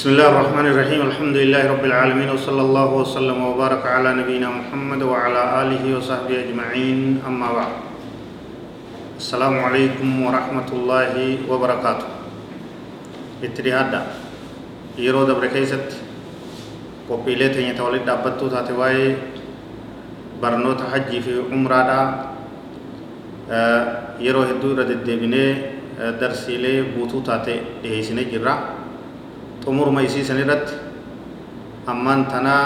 بسم الله الرحمن الرحيم. الحمد لله رب العالمين وصلى الله وسلم وبارك على نبينا محمد وعلى آله وصحبه أجمعين. أما بعد السلام عليكم ورحمة الله وبركاته. اتريهادا يرو دبر كيست قبيلة يتولد دابتو تاتواي برنوت حجي في عمرة دا yeroo hedduu irra deddeebinee darsiilee guutuu taate dhiheessinee jirra xumuruma isiisan irratti ammaan tanaa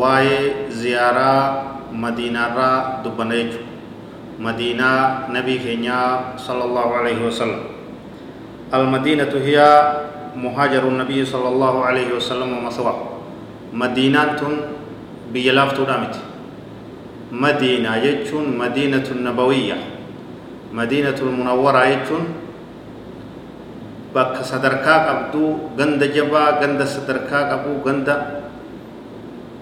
waa'ee ziyaaraa madiinaarraa dubbanna jechuudha madiinaa nabii keenyaa sallallahu alaihi wasallam almadiinatu hiya muhaajaru nabii sallallahu alaihi wasallam maswa madiinaan tun biyya laaftuudha miti madiinaa jechuun madiinatu nabawiyya madiinatu munawwaraa jechuun bakka sadarkaa qabdu ganda jabaa ganda sadarkaa qabu ganda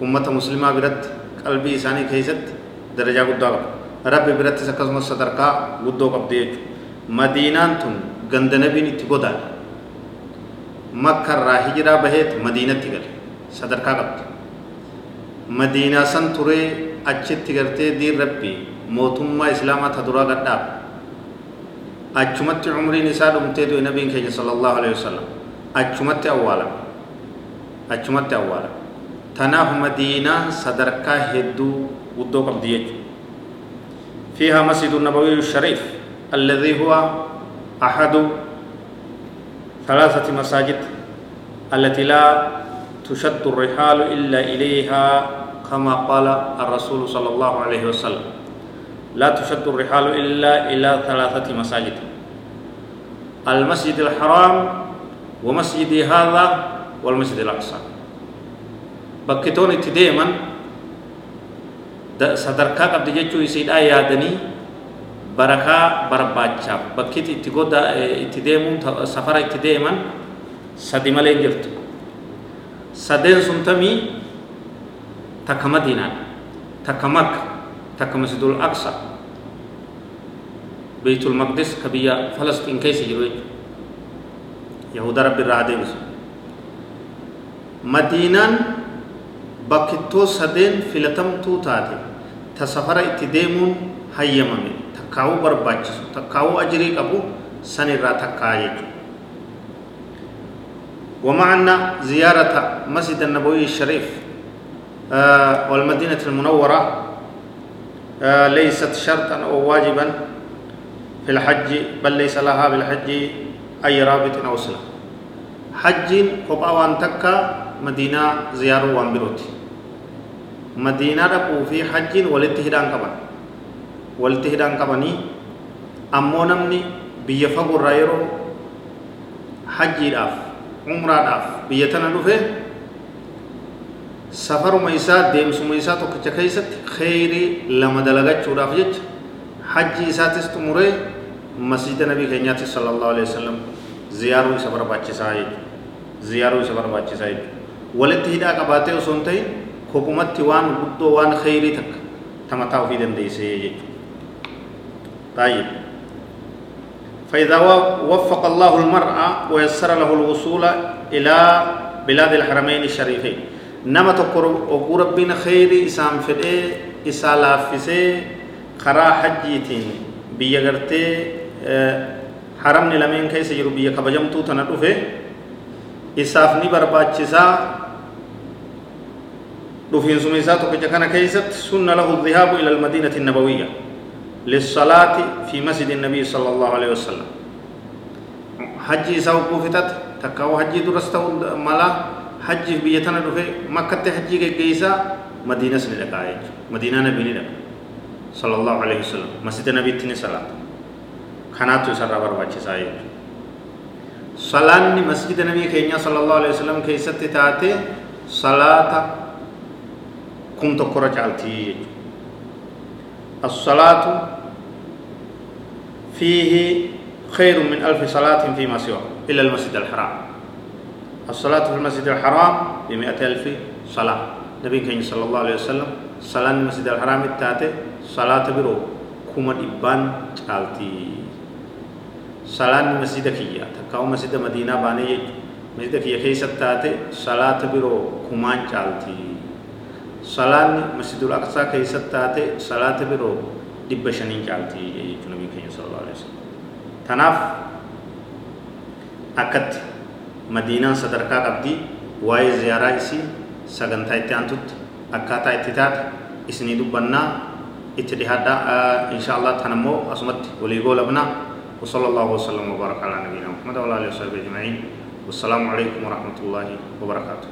ummata muslimaa biratti qalbii isaanii keessatti darajaa guddaa qabu rabbi birattis akkasumas sadarkaa guddoo qabdi jechuudha madiinaan tun ganda nabiin itti godaan makkarraa hijiraa baheet madiinatti gale sadarkaa qabdi madiinaa san turee achitti gartee diin rabbii mootummaa islaamaa ta duraa gadhaaba أجمت عمري نساء أمتي دو نبي كي صلى الله عليه وسلم. أجمت أولا. أجمت أولا. تناه مدينة صدرك هدو ودوك ديج فيها مسجد النبوي الشريف الذي هو أحد ثلاثة مساجد التي لا تشد الرحال إلا إليها كما قال الرسول صلى الله عليه وسلم. لا تشد الرحال إلا إلى ثلاثة مساجد المسجد الحرام ومسجد هذا والمسجد الأقصى بكتون اتديما sadarkaa qabdi jechuu isiidhaa yaadanii barakaa barbaachaaf bakkitti itti godda itti deemuun safara itti deeman sadi malee jirtu sadeen sun tamii takka madiinaadha takka makka takka masjidul aqsa beytul maqdis ka biyya falastiin keessa jiru jechuudha yahuda rabbi irraa adeemsu madiinaan bakkittoo sadeen filatamtuu taate ta safara itti deemuun hayyamame takkaawuu barbaachisu takkaawuu ajirii qabu san irraa takkaa jechuudha ومعنا زيارة مسجد النبوي الشريف آه والمدينة المنورة آه ليست شرطا أو واجبا في الحج بل ليس لها بالحج أي رابط أو صلة. حج قبا وان تكا مدينة زيارة وان بروتي مدينة رقو في حج والاتهدان قبا والاتهدان قبني أمو نمني بيفقر رأيرو حجي راف umraadhaaf biyya tana dhufe safaruma isaa deemsuma isaa tokkicha keessatti kheyrii lama dalagachuudhaaf jecha hajji isaatis xumuree masjida nabii keenyaatti sallallahu alaihi wasallam ziyaaruu isa barbaachisaa jechuudha ziyaaruu isa barbaachisaa jechuudha walitti hidhaa qabaatee osoo hin ta'in kophumatti waan guddoo waan kheyrii takka tamataa ofii dandeessee jechuudha baay'ee فإذا وفق الله المرأة ويسر له الوصول إلى بلاد الحرمين الشريفين نما تقر أقول ربنا خير إسام فدي إسالا فسي خرا حجيتين بيغرتي حرمني لمن كيس يرو بيا كبجمتو تندوفه إسافني برباچسا دفين سميسا تكجا كان كيست سنة له الذهاب إلى المدينة النبوية للصلاة في مسجد النبي صلى الله عليه وسلم حجي سو كوفتت تكاو ملا حجي بيتنا دفه مكة حجي كيسا مدينة سندقاء مدينة نبي ندق صلى الله عليه وسلم. مسجد النبي تني صلاة. خناتو سر برباچ ساي صلاة مسجد النبي كينيا صلى الله عليه وسلم كي ستتاتي صلاة كنت كرة جالتي. الصلاة فيه خير من ألف صلاة فيما سواه إلا المسجد الحرام. الصلاة في المسجد الحرام بمئة ألف صلاة نبي كينيا صلى الله عليه وسلم صلاة المسجد الحرام التاتي صلاة برو كما إبان masjida kiyya takkaa'u masjida madiinaa baanee jechuudha masjida kiyya keessatti taate salaata biroo kumaan caalti salaanni masjidul aqsaa keessatti taate salaata biroo dhibba shaniin caalti jechuudha nabii keenya sallallahu alaihi wasallam tanaaf akkatti madiinaan sadarkaa qabdi waa'ee ziyaaraa isii sagantaa itti aantutti akkaataa itti taate isinii dubbannaa itti dhihaadhaa insha Allah tan ammoo asumatti walii goolabnaa وصلى الله وسلم وبارك على نبينا محمد وعلى اله وصحبه اجمعين والسلام عليكم ورحمه الله وبركاته